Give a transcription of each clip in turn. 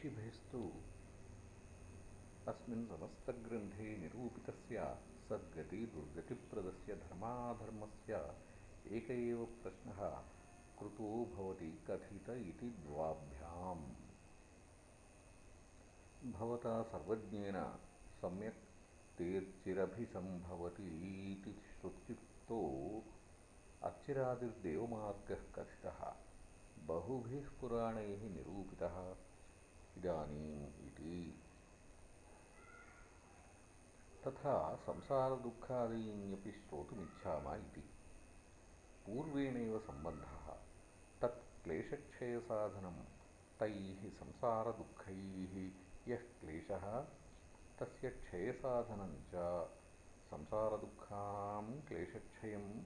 ऋषिभिस्तु अस्मिन् समस्तग्रन्थे निरूपितस्य सद्गतिदुर्गतिप्रदस्य धर्माधर्मस्य एक एव प्रश्नः, कृतो भवति कथित इति द्वाभ्याम्। भवता सर्वज्ञेन सम्यक् तेर्चिरभिसम्भवतीति श्रुत्युक्तो कथितः, बहुभिः पुराणैः निरूपितः। इदानीम् इति। तथा संसारदुःखादीन्यपि श्रोतुमिच्छाम इति। पूर्वेणैव सम्बन्धः। तत् क्लेशक्षयसाधनं। तैः संसारदुःखैः यः क्लेशः तस्य क्षयसाधनं च। संसारदुःखानां क्लेशक्षयं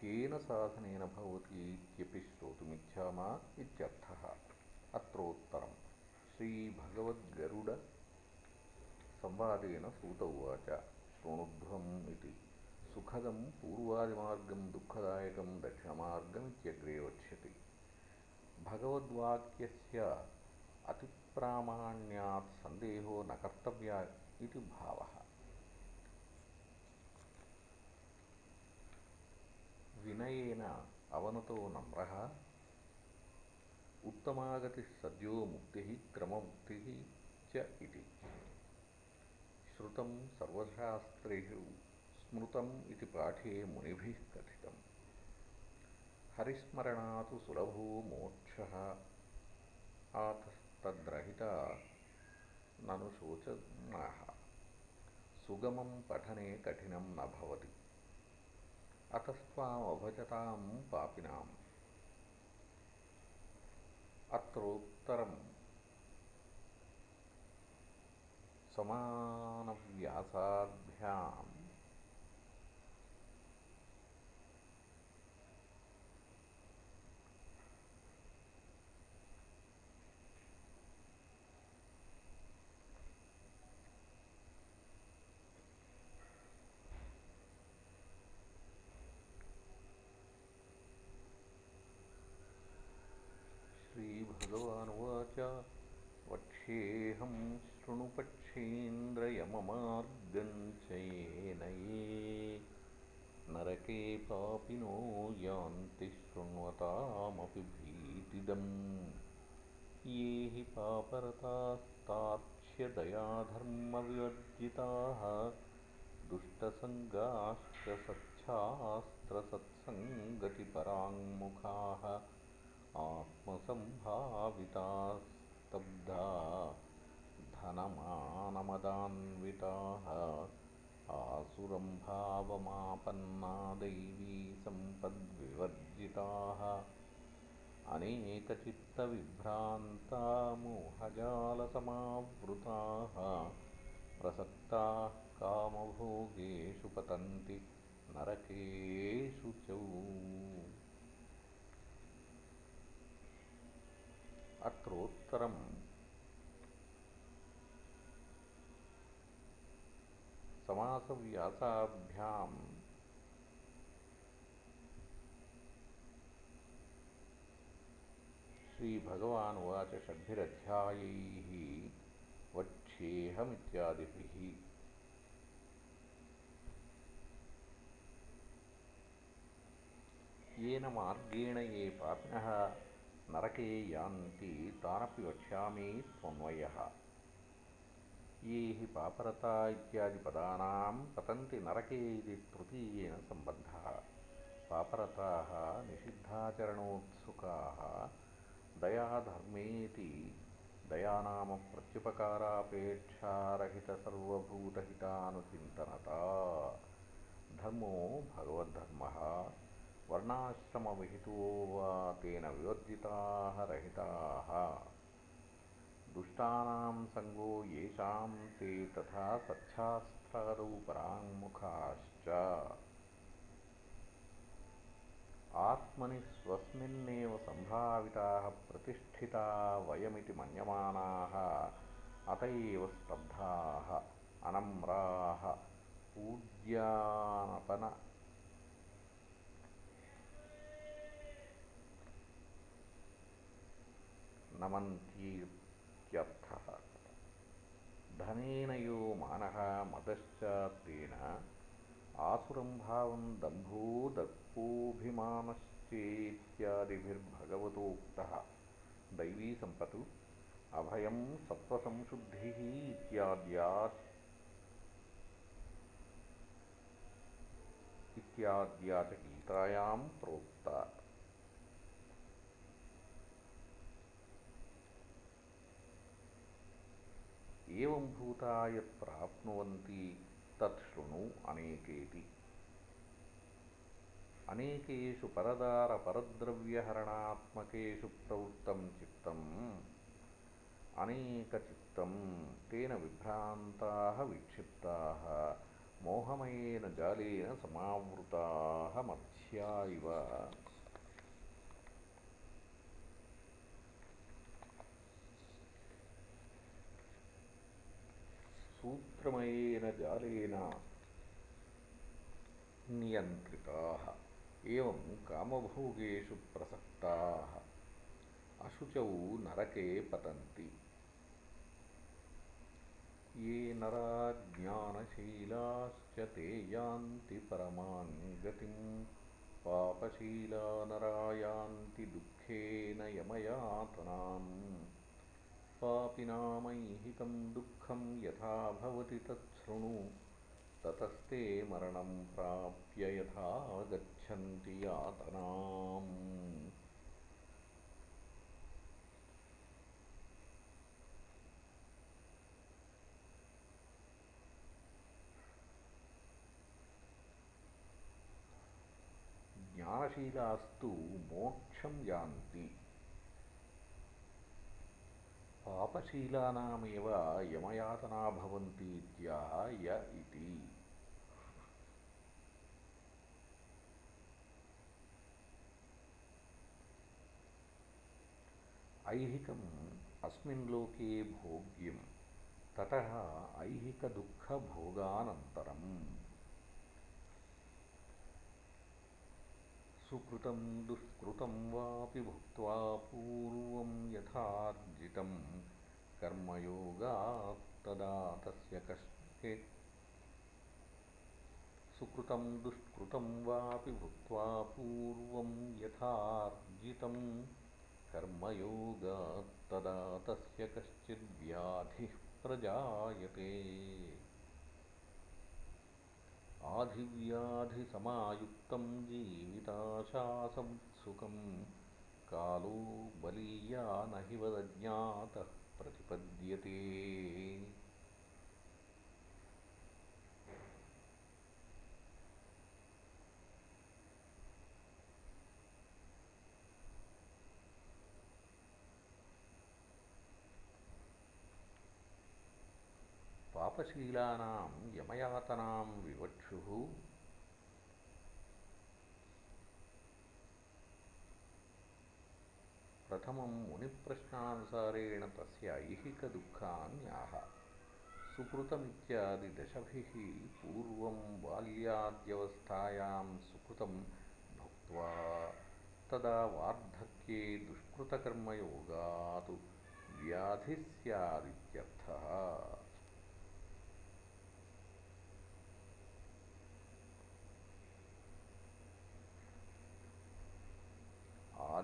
केन साधनेन भवति इत्यपि श्रोतुमिच्छाम इत्यर्थः। अत्रोत्तरम् श्रीभगवद्गरुडसंवादेन सूत उवाच शृणुध्वम् इति सुखदं पूर्वादिमार्गं दुःखदायकं दक्षिणमार्गमित्यग्रे वक्ष्यति भगवद्वाक्यस्य अतिप्रामाण्यात् सन्देहो न कर्तव्य इति भावः विनयेन अवनतो नम्रः उत्तमागतिः सद्यो मुक्तिः क्रममुक्तिः च इति। श्रुतं सर्वशास्त्रेषु स्मृतम् इति पाठे मुनिभिः कथितम्। हरिस्मरणातु सुलभो मोक्षः। आतस्तद्रहिता ननु शोचनाः सुगमं पठने कठिनं न भवति। अतस्त्वामभजतां पापिनाम् अत्रोत्तरम् समानव्यासाभ्याम्। वक्ष्येऽहं शृणुपक्षेन्द्रयममार्गं च येन ये नरके पापिनो यान्ति शृण्वतामपि भीतिदम्। ये हि पापरतास्तार्क्ष्यदयाधर्मविवर्जिताः दुष्टसङ्गाश्च सच्छास्त्रसत्सङ्गतिपराङ्मुखाः आत्मसम्भावितास्तब्धा धनमानमदान्विताः। आसुरम्भावमापन्ना दैवीसम्पद्विवर्जिताः अनेकचित्तविभ्रान्ता मोहजालसमावृताः प्रसक्ताः कामभोगेषु पतन्ति नरकेषु च अत्रोत्तरम् समासव्यासाभ्याम्। श्रीभगवानुवाच षड्भिरध्यायैः वक्ष्येऽहमित्यादिभिः येन मार्गेण ये पापिनः నరకే యాంతి తానపి వక్ష్యామి త్వన్వయ. ఏ హి పాపరత ఇత్యాది పదానాం పతంతి నరకే ఇది తృతీయేన సంబద్ధ పాపరత నిషిద్ధాచరణోత్సుకా. దయాధర్మేతి దయానామ ప్రత్యుపకారాపేక్షారహితసర్వూతహితానుచింతనత ధర్మో భగవద్ధర్మ. वर्णाश्रमविहितो वा तेन विवर्जिताः रहिताः। दुष्टानां सङ्गो येषां ते तथा सच्छास्त्रादौ पराङ्मुखाश्च आत्मनि स्वस्मिन्नेव सम्भाविताः प्रतिष्ठिता वयमिति मन्यमानाः अत एव स्तब्धाः अनम्राः पूज्यानपन धनेन यो मानः मदश्चात्तेन आसुरं भावं दम्भो दर्पोऽभिमानश्चेत्यादिभिर्भगवतोक्तः दैवीसम्पत् अभयं सत्त्वसंशुद्धिः इत्याद्या च गीतायां प्रोक्ता ఏం భూతాయ ప్రాప్నువంతి తత్శృణు అనేకేతి. అనేకేషు పరదార పరద్రవ్యహరణాత్మకేషు ప్రవృత్తం చిత్తం అనేక చిత్తం తేన విభ్రాంతా విక్షిప్తా మోహమయేన జాలేన సమావృతా మధ్యా ఇవ. सूत्रमयेन जालेन नियन्त्रिताः एवं कामभोगेषु प्रसक्ताः। अशुचौ नरके पतन्ति। ये नरा ज्ञानशीलाश्च ते यान्ति परमां गतिं पापशीला नरा यान्ति दुःखेन यमयातनाम् पापिनामैहिकं दुःखं यथा भवति तच्छृणु। ततस्ते मरणं प्राप्य यथा गच्छन्ति यातनाम्। ज्ञानशीलास्तु मोक्षं यान्ति पापशीलानामेव यमयातना भवन्तीत्याह य इति ऐहिकम् अस्मिन् लोके भोग्यं ततः ऐहिकदुःखभोगानन्तरम् सुकृतं दुष्कृतं वापि भुक्त्वा पूर्वं यथार्जितं यथार्जितं कर्मयोगात्तदा तस्य कश्चिद्व्याधिः प्रजायते आधिव्याधिसमायुक्तं जीविताशासमुत्सुकं कालो बलीया न हि वदज्ञातः प्रतिपद्यते पापशीलानां यमयातनां विवक्षुः प्रथमं मुनिप्रश्नानुसारेण तस्य ऐहिकदुःखान्याह सुकृतमित्यादिदशभिः पूर्वं बाल्याद्यवस्थायां सुकृतं भुक्त्वा तदा वार्धक्ये दुष्कृतकर्मयोगात्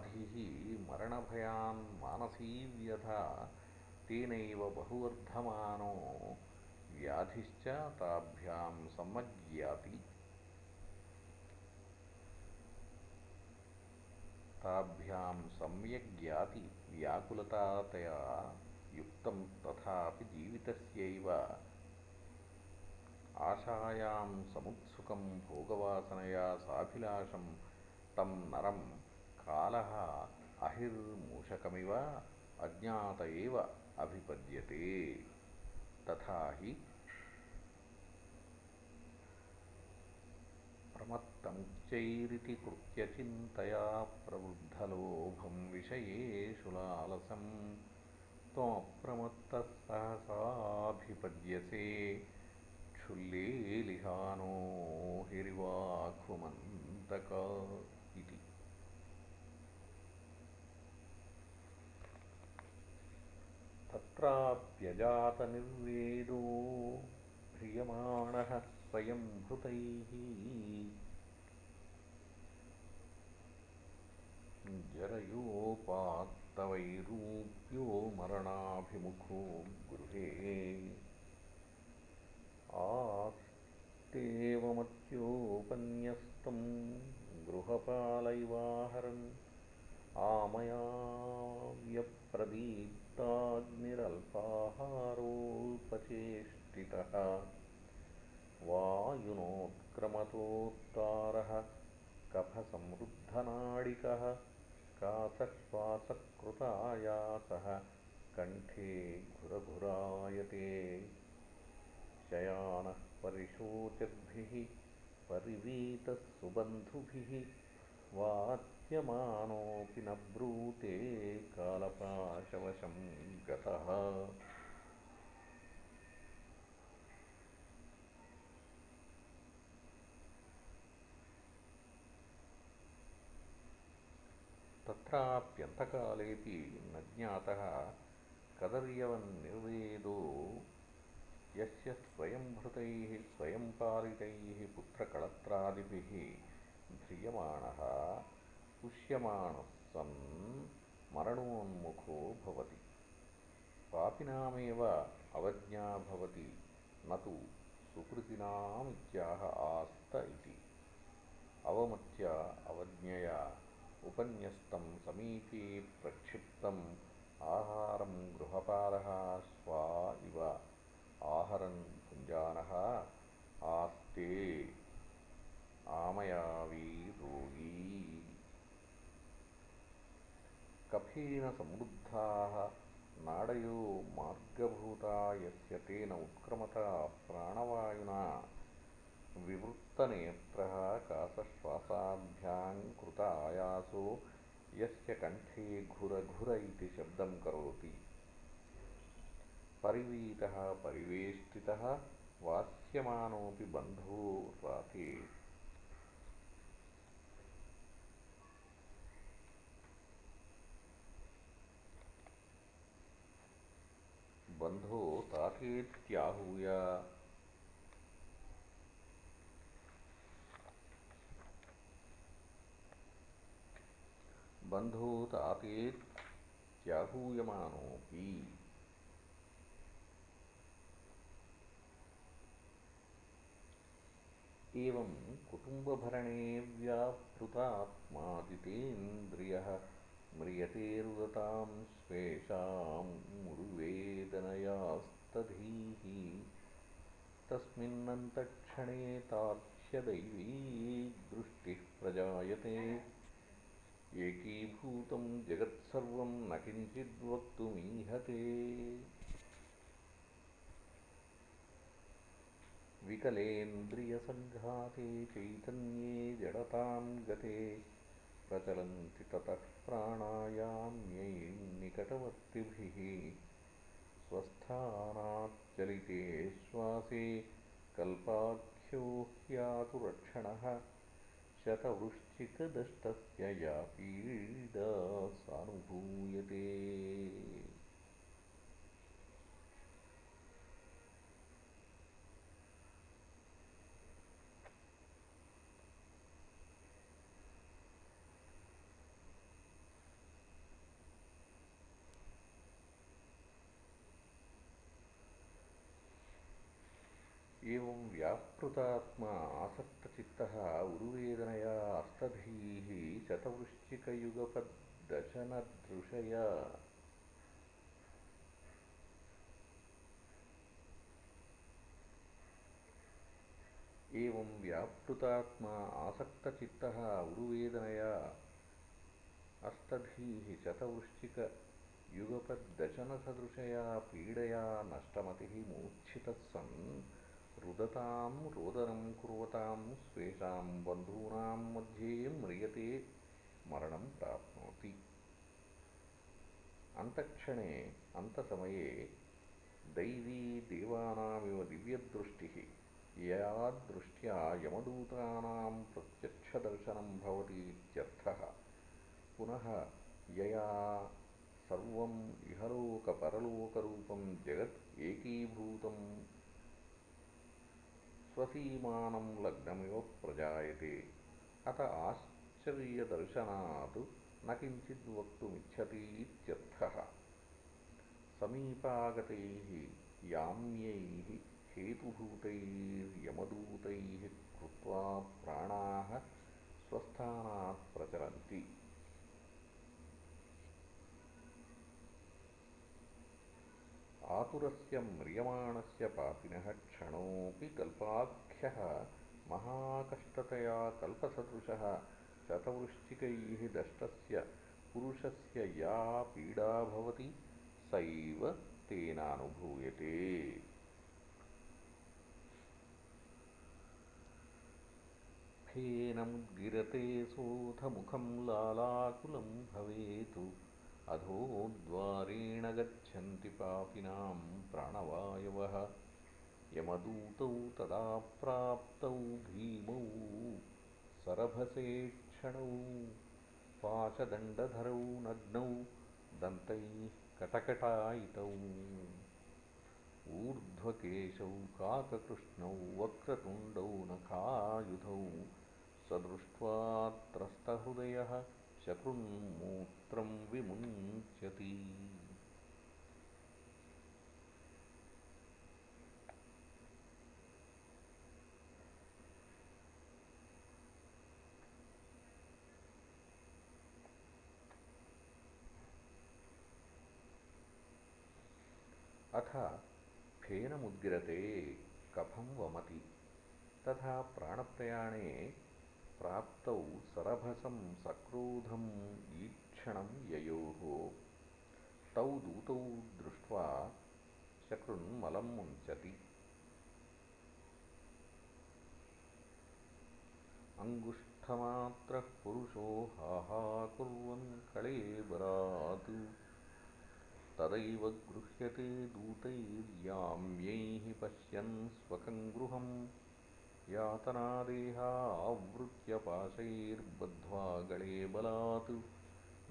व्याधिः स्यादित्यर्थः आधिः मरणभयान्मानसीव्यथा तेनैव बहुवर्धमानो व्याधिश्च ताभ्यां सम्यग्याति ताभ्यां सम्यग्याति व्याकुलतातया युक्तं तथापि जीवितस्यैव। आशायां समुत्सुकं भोगवासनया साभिलाषं तं नरं कालः अहिर्मूषकमिव अज्ञात एव अभिपद्यते। तथा हि प्रमत्तमुच्चैरिति कृत्यचिन्तया प्रवृद्धलोभं विषयेषु लालसं त्वमप्रमत्तः सहसाभिपद्यसे। क्षुल्लेलिहानो हिरिवाख्वमन्तक इति तत्राप्यजातनिर्वेदो ह्रियमाणः स्वयं हृतैः। जरयोपात्तवैरूप्यो मरणाभिमुखो गृहे। आस्तेवमत्योपन्यस्तं गृहपालैवाहरन् आमयाव्यप्रदीप्ताग्निरल्पाहारोपचेष्टितः वायुनोत्क्रमतोत्तारः कफसमृद्धनाडिकः कासश्वासकृतायासः कण्ठे घुरघुरायते। शयानः परिशोचद्भिः परिवीतः सुबन्धुभिः वाच्यमानोऽपि न ब्रूते कालपाशवशं गतः तत्राप्यन्तकालेऽपि न ज्ञातः कदर्यवन्निर्वेदो यस्य स्वयंभृतैः स्वयं पालितैः पुत्रकळत्रादिभिः ध्रियमाणः पुष्यमाणः सन् मरणोन्मुखो भवति। पापिनामेव अवज्ञा भवति न तु सुकृतिनामित्याह आस्त इति। अवमत्य अवज्ञया उपन्यस्तं समीपे प्रक्षिप्तम् आहारं गृहपालः स्वा इव। आहरन् भुञ्जानः आस्ते। आमयावी समृद्धाः। नाडयो मार्गभूता यस्य तेन उत्क्रमता प्राणवायुना। विवृत्तनेत्रः कासश्वासाभ्यां कृत आयासो यस्य कण्ठे घुरघुर इति शब्दं करोति। परिवीतः परिवेष्टितः वास्यमानोऽपि बन्धो राते बन्धो तातेत्याहूय बन्धो तातेत्याहूयमानोऽपि एवं कुटुम्बभरणे व्यापृतात्मादितेन्द्रियः म्रियते रुदतां स्वेषामुरुवेदनयास्तधीः तस्मिन्नन्तःक्षणे तार्क्ष्यदैवी दृष्टिः प्रजायते। एकीभूतं जगत्सर्वं न किञ्चिद्वक्तुमीहते। विकलेन्द्रियसङ्घाते चैतन्ये जडतां गते प्रचलन्ति ततः प्राणायाम्यैर्निकटवर्तिभिः स्वस्थानाच्चलिते श्वासे कल्पाख्यो पीडा सानुभूयते एवं व्यापृतात्मा आसक्तचित्तः उरुवेदनया अस्तधीः शतवृश्चिकयुगपद्दशनदृशया एवं व्यापृतात्मा आसक्तचित्तः उरुवेदनया अस्तधीः शतवृश्चिकयुगपद्दशनसदृशया पीडया नष्टमतिः मूर्च्छितः सन् रुदतां रोदनं कुर्वतां स्वेषां बन्धूनां मध्ये म्रियते मरणं प्राप्नोति। अन्तःक्षणे अन्तसमये दैवी देवानामिव दिव्यदृष्टिः यया दृष्ट्या यमदूतानां प्रत्यक्षदर्शनं भवति इत्यर्थः। पुनः यया सर्वम् इहलोकपरलोकरूपं जगत् एकीभूतम् स्वसीमानं लग्नमिव प्रजायते अत आश्चर्यदर्शनात् न किञ्चिद्वक्तुमिच्छतीत्यर्थः समीपागतैः याम्यैः हेतुभूतैर्यमदूतैः कृत्वा प्राणाः स्वस्थानात् प्रचरन्ति आतुरस्य म्रियमाणस्य पापिनः क्षणोऽपि कल्पाख्यः महाकष्टतया कल्पसदृशः। शतवृश्चिकैः दष्टस्य पुरुषस्य या पीडा भवति सैव तेनानुभूयते। फेनमुद्गिरते सोऽथ मुखं लालाकुलं भवेत् अधोद्वारेण गच्छन्ति पापिनां प्राणवायवः। यमदूतौ तदा प्राप्तौ भीमौ सरभसेक्षणौ पाशदण्डधरौ नग्नौ दन्तैः कटकटायितौ। ऊर्ध्वकेशौ काककृष्णौ वक्रतुण्डौ नखायुधौ स दृष्ट्वा त्रस्तहृदयः शकृन्मूत्रं विमुञ्चति। अथ फेनमुद्गिरते कफं वमति। तथा प्राणप्रयाणे प्राप्तौ सरभसं सक्रोधम् ईक्षणं ययोः। तौ दूतौ दृष्ट्वा शकृन्मलं मुञ्चति। अङ्गुष्ठमात्रः पुरुषो हाहाकुर्वन् कळेबरात् तदैव गृह्यते दूतैर्याम्यैः पश्यन् स्वकं गृहम् यातनादेहावृत्य पाशैर्बद्ध्वा गळे बलात्।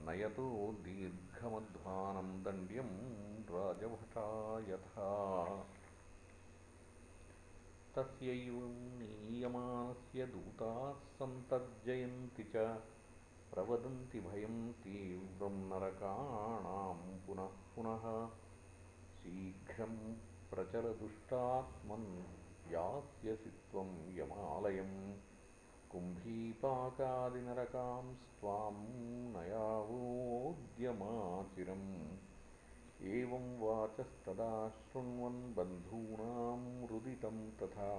नयतो दीर्घमध्वानं दण्ड्यं राजभटा यथा तस्यैवं नीयमानस्य दूताः सन्तर्जयन्ति च। प्रवदन्ति भयं तीव्रं नरकाणां पुनः पुनः। शीघ्रं प्रचलदुष्टात्मन् यास्यसि त्वं यमालयम् कुम्भीपाकादिनरकांस्त्वां न यावोऽद्यमाचिरम् एवं वाचस्तदा शृण्वन् बन्धूनां रुदितं तथा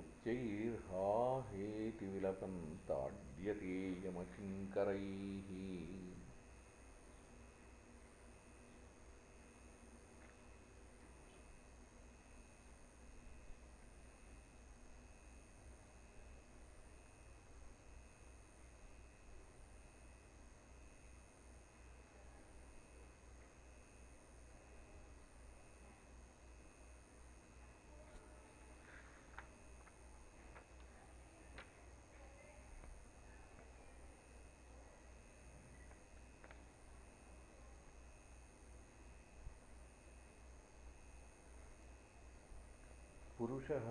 उच्चैर्हाहेति विलपन् ताड्यते यमकिङ्करैः पुरुषः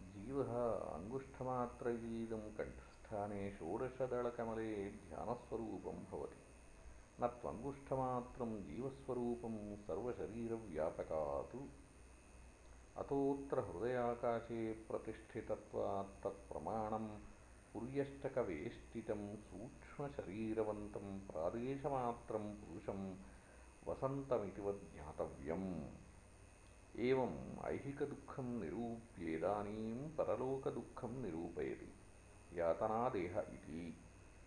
जीवः अङ्गुष्ठमात्रैदं कण्ठस्थाने षोडशदलकमले ध्यानस्वरूपं भवति। न त्वङ्गुष्ठमात्रं जीवस्वरूपं सर्वशरीरव्यापकात्। अतोऽत्र हृदयाकाशे प्रतिष्ठितत्वात् तत्प्रमाणं पुर्यष्टकवेष्टितं सूक्ष्मशरीरवन्तं प्रादेशमात्रं पुरुषं वसन्तमितिवत् ज्ञातव्यम् एवम् ऐहिकदुःखं निरूप्येदानीं परलोकदुःखं निरूपयति यातनादेह इति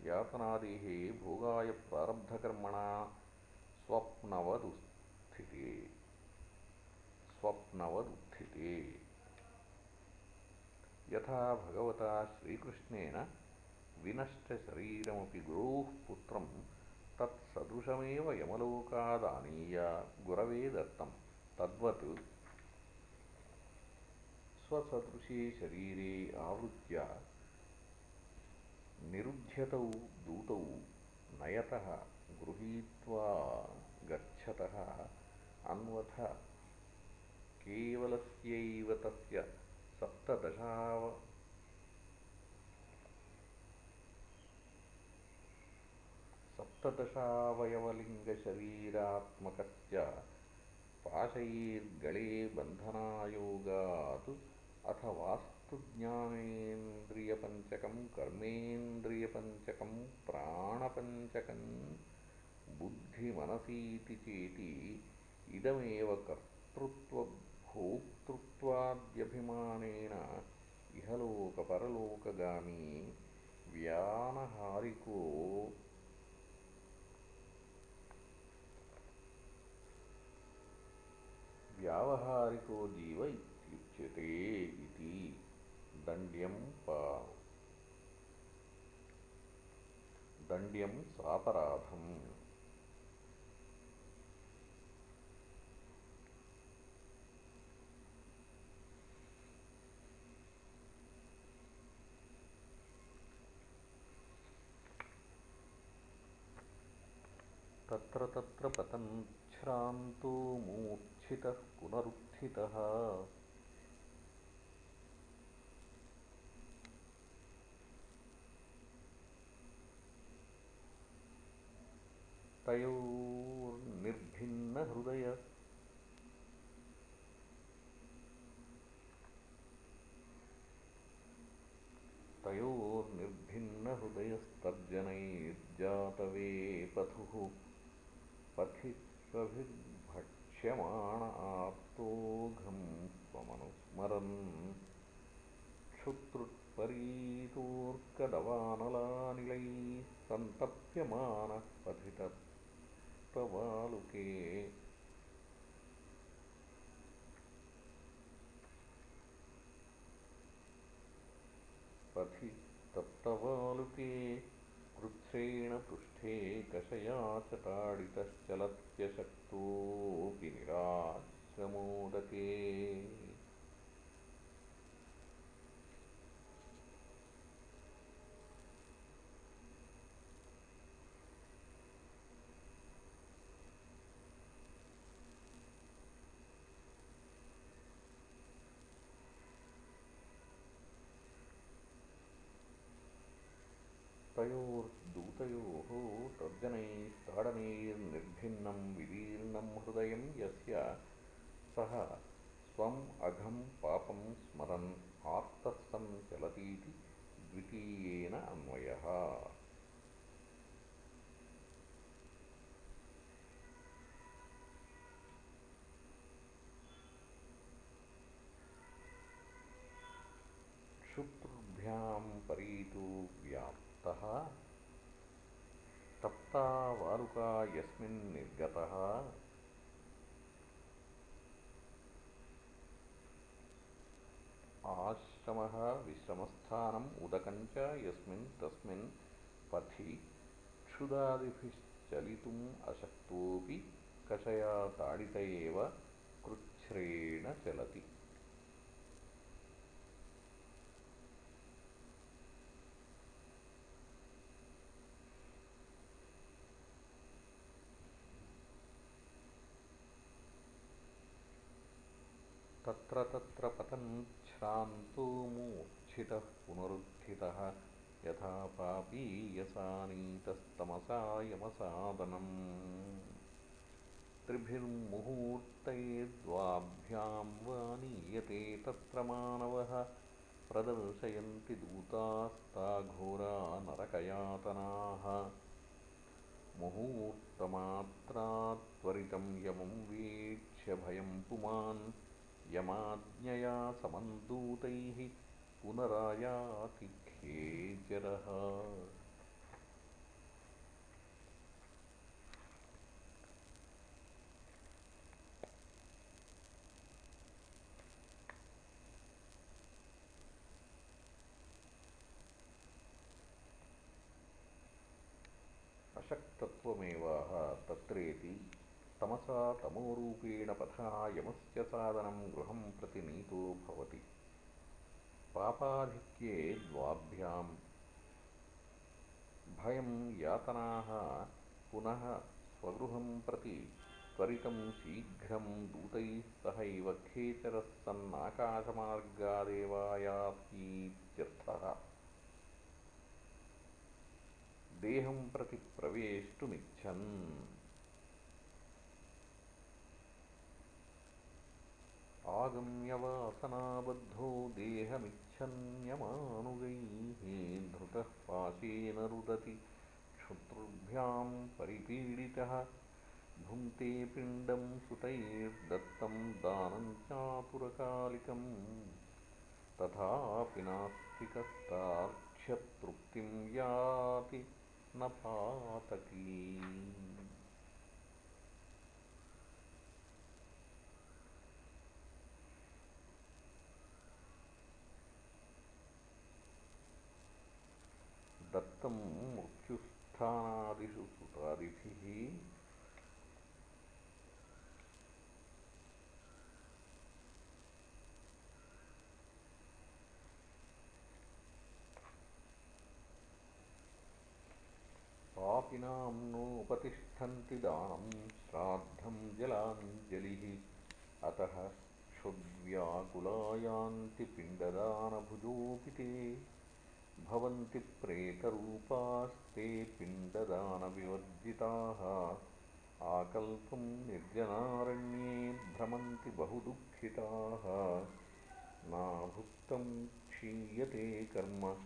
यातनादेहे भोगाय प्रारब्धकर्मणा स्वप्नवदुत्थिते स्वप्नवदुत्थिते यथा भगवता श्रीकृष्णेन विनष्टशरीरमपि गुरोः पुत्रं तत्सदृशमेव यमलोकादानीय गुरवे दत्तं तद्वत् स्वसदृशे शरीरे आवृत्य निरुध्यतौ दूतौ नयतः गृहीत्वा गच्छतः अन्वथ केवलस्यैव तस्य सप्तदशावयवलिङ्गशरीरात्मकस्य पाशैर्गळे बन्धनायोगात् అథ వాస్తుజ్ఞానేంద్రియపంచకం కర్మేంద్రియపంచకం ప్రాణపంచకం బుద్ధిమనసీతి చేతి ఇదమే కర్తృత్వ భోక్తృత్వాద్యభిమాన ఇహలోక ఇహలోకపరలోకగామి వ్యానహారికో. వ్యావహారికో జీవ व्यावहारिको जीव इत्युच्यते इति दण्ड्यं दण्ड्यं सापराधम् तत्र तत्र पतच्छ्रान्तो मूर्च्छितः पुनरुत्थितः तयोर्निर्भिन्नहृदय। तयोर्निर्भिन्नहृदयस्तर्जनैर्जातवेपथुः। पथिष्वभिर्भक्ष्यमाण आर्तोघं स्वमनुस्मरन् क्षुत्रुत्परीतोर्कदवानलानिलैः सन्तप्यमानः पथि तप्तवालुके कृच्छ्रेण पृष्ठे कषया च ताडितश्चलत्यशक्तोऽपि निराश्रमोदके तर्जनैस्ताडनैर्निर्भिन्नं विदीर्णं हृदयं यस्य सः स्वम् अघं पापं स्मरन् आर्तः सन् चलतीति द्वितीयेन अन्वयः। क्षुत्रुभ्यां परीतो व्याप् तप्ता वालुका यस्मिन्निर्गतः आश्रमः विश्रमस्थानम् उदकं च यस्मिन् तस्मिन् पथि क्षुदादिभिश्चलितुम् अशक्तोऽपि कषया ताडित एव कृच्छ्रेण चलति। तत्र तत्र पतच्छ्रान्तो मूर्च्छितः पुनरुत्थितः। यथा पापी यसानीतस्तमसा यमसादनम् त्रिभिर्मुहूर्तैर्द्वाभ्यां वा नीयते तत्र मानवः। प्रदर्शयन्ति दूतास्ता घोरा नरकयातनाः। मुहूर्तमात्रात्त्वरितं यमं वीक्ष्य भयं पुमान् यमाज्ञया समन्दूतैः पुनरायाति खेचरः अशक्तत्वमेवाह तत्रेति तमसा तमोरूपेण पथः यमस्य सादनं गृहं प्रति नीतो भवति। पापाधिक्ये द्वाभ्यां भयं यातनाः पुनः स्वगृहं प्रति त्वरितं शीघ्रं दूतैः सहैव खेचरः सन्नाकाशमार्गादेवायातीत्यर्थः देहं प्रति प्रवेष्टुमिच्छन् आगम्यवासनाबद्धो देहमिच्छन्यमानुगैः धृतः पाशेन रुदति क्षुतृभ्यां परिपीडितः भुङ्क्ते पिण्डं सुतैर्दत्तं दानं चातुरकालिकम् तथापि नास्तिकस्तार्क्ष्यतृप्तिं याति न पातकी मृत्युस्थानादिषु सुतादिभिः पापिनां नोपतिष्ठन्ति दानं श्राद्धं जलाञ्जलिः। अतः क्षुद्व्याकुलायान्ति पिण्डदानभुजोऽपि ते भवन्ति प्रेतरूपास्ते पिण्डदानविवर्जिताः। आकल्पं निर्जनारण्ये भ्रमन्ति बहुदुःखिताः। नाभुक्तं क्षीयते कर्म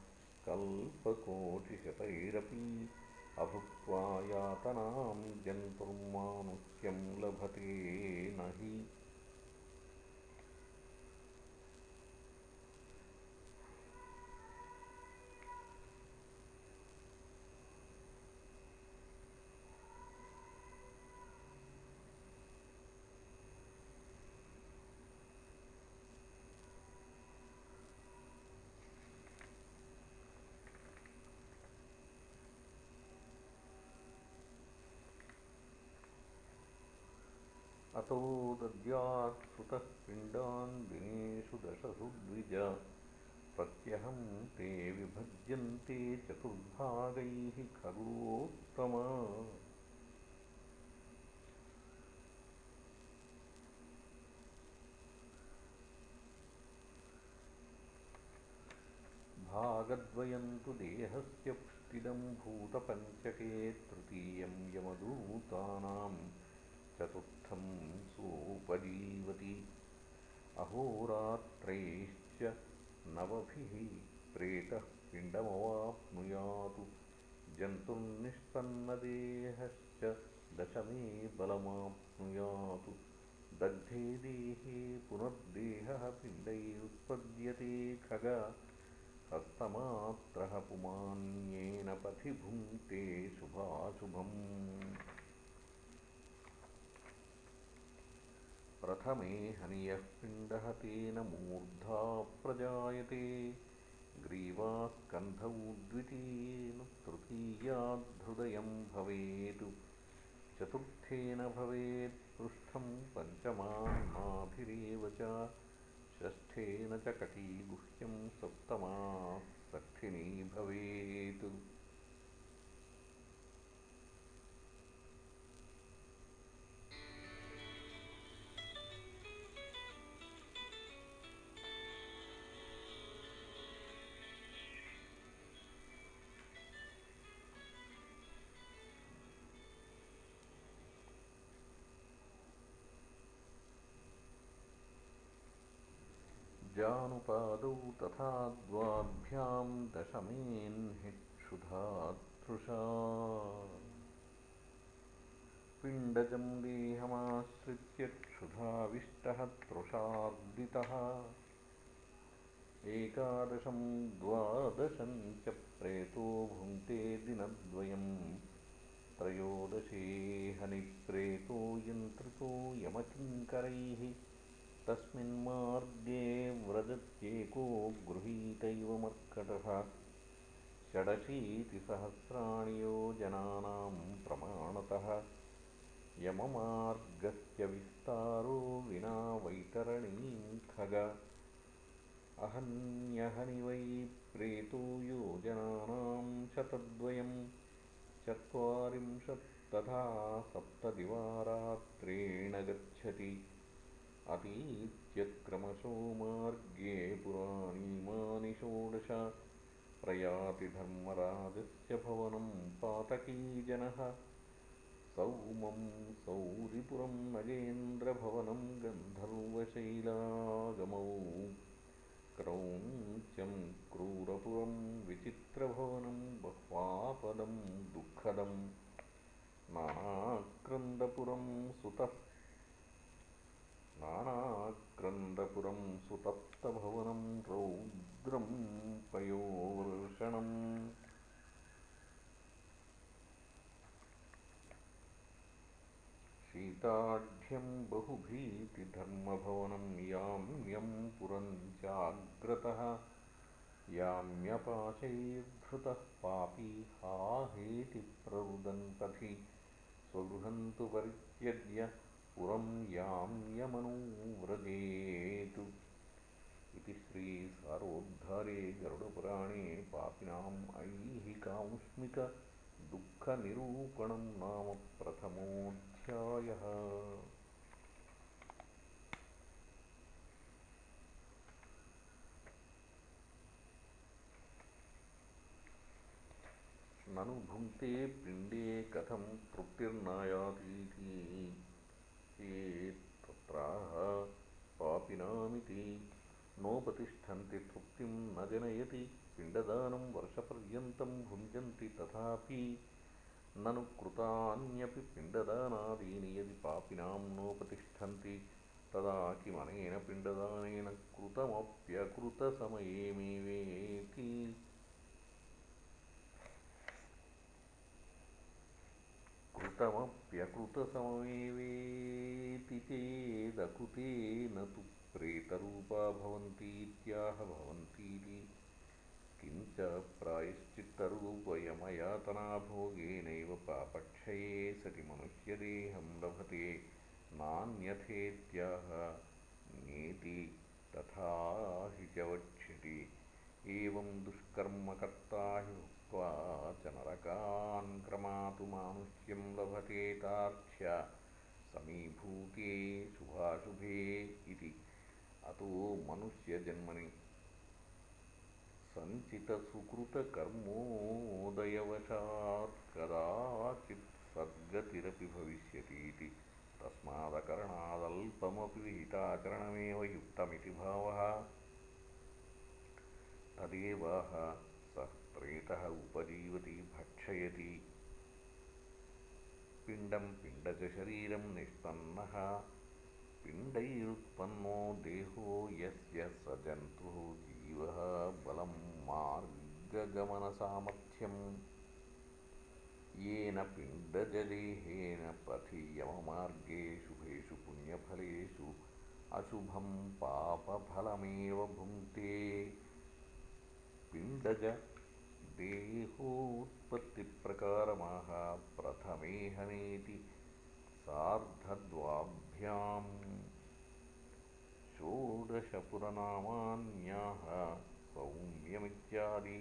कल्पकोटिशतैरपि अभुक्त्वा यातनां जन्तुर्मानुष्यं लभते न हि अतो दद्यात्सुतः पिण्डान् दिनेषु दशसु द्विज प्रत्यहं ते विभज्यन्ते चतुर्भागैः खगोत्तम। भागद्वयं तु देहस्य पुष्टिदं भूतपञ्चके तृतीयं यमदूतानाम् चतुर्थं सोपजीवति अहोरात्रैश्च नवभिः प्रेतः पिण्डमवाप्नुयातु। जन्तुर्निष्पन्नदेहश्च दशमे बलमाप्नुयातु। दग्धे देहे पुनर्देहः पिण्डैरुत्पद्यते खग। हस्तमात्रः पुमान्येन पथि भुङ्क्ते शुभाशुभम् प्रथमे हनियः पिण्डः तेन मूर्धा प्रजायते। ग्रीवास्कन्धौ द्वितीयेन तृतीयाद्धृदयं भवेत् चतुर्थेन भवेत् पृष्ठं पञ्चमान्नाभिरेव च। षष्ठेन च कटीगुह्यं सप्तमाः षष्ठिनी भवेत् जानुपादौ तथा द्वाभ्यां क्षुधातृषा पिण्डजं देहमाश्रित्य क्षुधाविष्टः तृषार्दितः। एकादशं द्वादशं च प्रेतो भुङ्क्ते दिनद्वयं। त्रयोदशे हनिप्रेतो यन्त्रितो यमकिङ्करैः तस्मिन्मार्गे व्रजत्येको गृहीतैव मर्कटः षडशीतिसहस्राणि योजनानां प्रमाणतः यममार्गस्य विस्तारो विना वैतरणीं खग अहन्यहनि वै प्रेतो योजनानां शतद्वयं चत्वारिंशत् तथा सप्तदिवारात्रेण गच्छति अतीत्यक्रमशो मार्गे पुराणीमानि षोडश। प्रयाति धर्मराजस्य भवनं पातकीजनः। सौमं सौरिपुरं नगेन्द्रभवनं गन्धर्वशैलागमौ। क्रौञ्चं क्रूरपुरं विचित्रभवनं बह्वापदं दुःखदं। नानाक्रन्दपुरं सुतः नानाक्रन्दपुरं सुतप्तभवनं रौद्रं पयोवर्षणम्। शीताढ्यं बहुभीतिधर्मभवनं याम्यं पुरं चाग्रतः याम्यपाशैर्धृतः पापी हाहेति तु परित्यज्य पुरं याम्यमनुव्रजेतु इति श्रीसारोद्धारे गरुडपुराणे पापिनाम् ऐहिकांस्मिकदुःखनिरूपणं नाम प्रथमोऽध्यायः। ननु भुङ्क्ते पिण्डे कथं तृप्तिर्नायातीति। चेत्तत्राह पापिनामिति नोपतिष्ठन्ति तृप्तिं न जनयति पिण्डदानं वर्षपर्यन्तं भुञ्जन्ति तथापि ननु कृतान्यपि पिण्डदानादीनि यदि पापिनां नोपतिष्ठन्ति तदा किमनेन पिण्डदानेन कृतमप्यकृतसमयेमेवेति कृतमप्यकृतसममेवेति चेदकृते न तु प्रेतरूपा भवन्तीत्याह भवन्तीति। किञ्च प्रायश्चित्तरूपयमयातनाभोगेनैव पापक्षये सति मनुष्यदेहं लभते नान्यथेत्याह नेति तथा हि च वक्ष्यति एवं दुष्कर्मकर्ता हि भुक्त्वा च नरकान् क्रमातु मानुष्यं लभते तार्क्ष्य समीभूते शुभाशुभे इति। अतो मनुष्यजन्मनि सञ्चितसुकृतकर्मोदयवशात् कदाचित् सद्गतिरपि भविष्यतीति तस्मादकरणादल्पमपि विहिताचरणमेव युक्तमिति भावः। तदेवाह प्रेतः उपजीवति भक्षयति। पिण्डं शरीरं निष्पन्नः। पिण्डैरुत्पन्नो देहो यस्य स जन्तुः जीवः बलं मार्गगमनसामर्थ्यं येन पिण्डजदेहेन पथि यममार्गे शुभेषु पुण्यफलेषु अशुभं पापफलमेव भुङ्क्ते पिण्डजदेहोत्पत्तिप्रकारमाह प्रथमेहनेति सार्धद्वाभ्याम् षोडशपुरनामान्याः सौम्यमित्यादि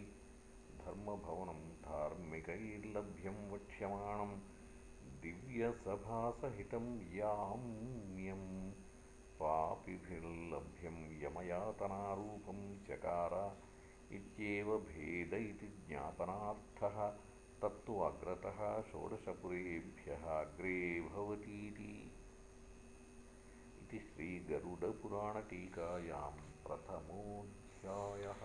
धर्मभवनं धार्मिकैर्लभ्यं वक्ष्यमाणं दिव्यसभासहितं याम्यं पापिभिर्लभ्यं यमयातनारूपं चकार इत्येव भेद इति ज्ञापनार्थः तत्तु अग्रतः षोडशपुरेभ्यः अग्रे भवतीति। इति श्रीगरुडपुराणटीकायां प्रथमोऽध्यायः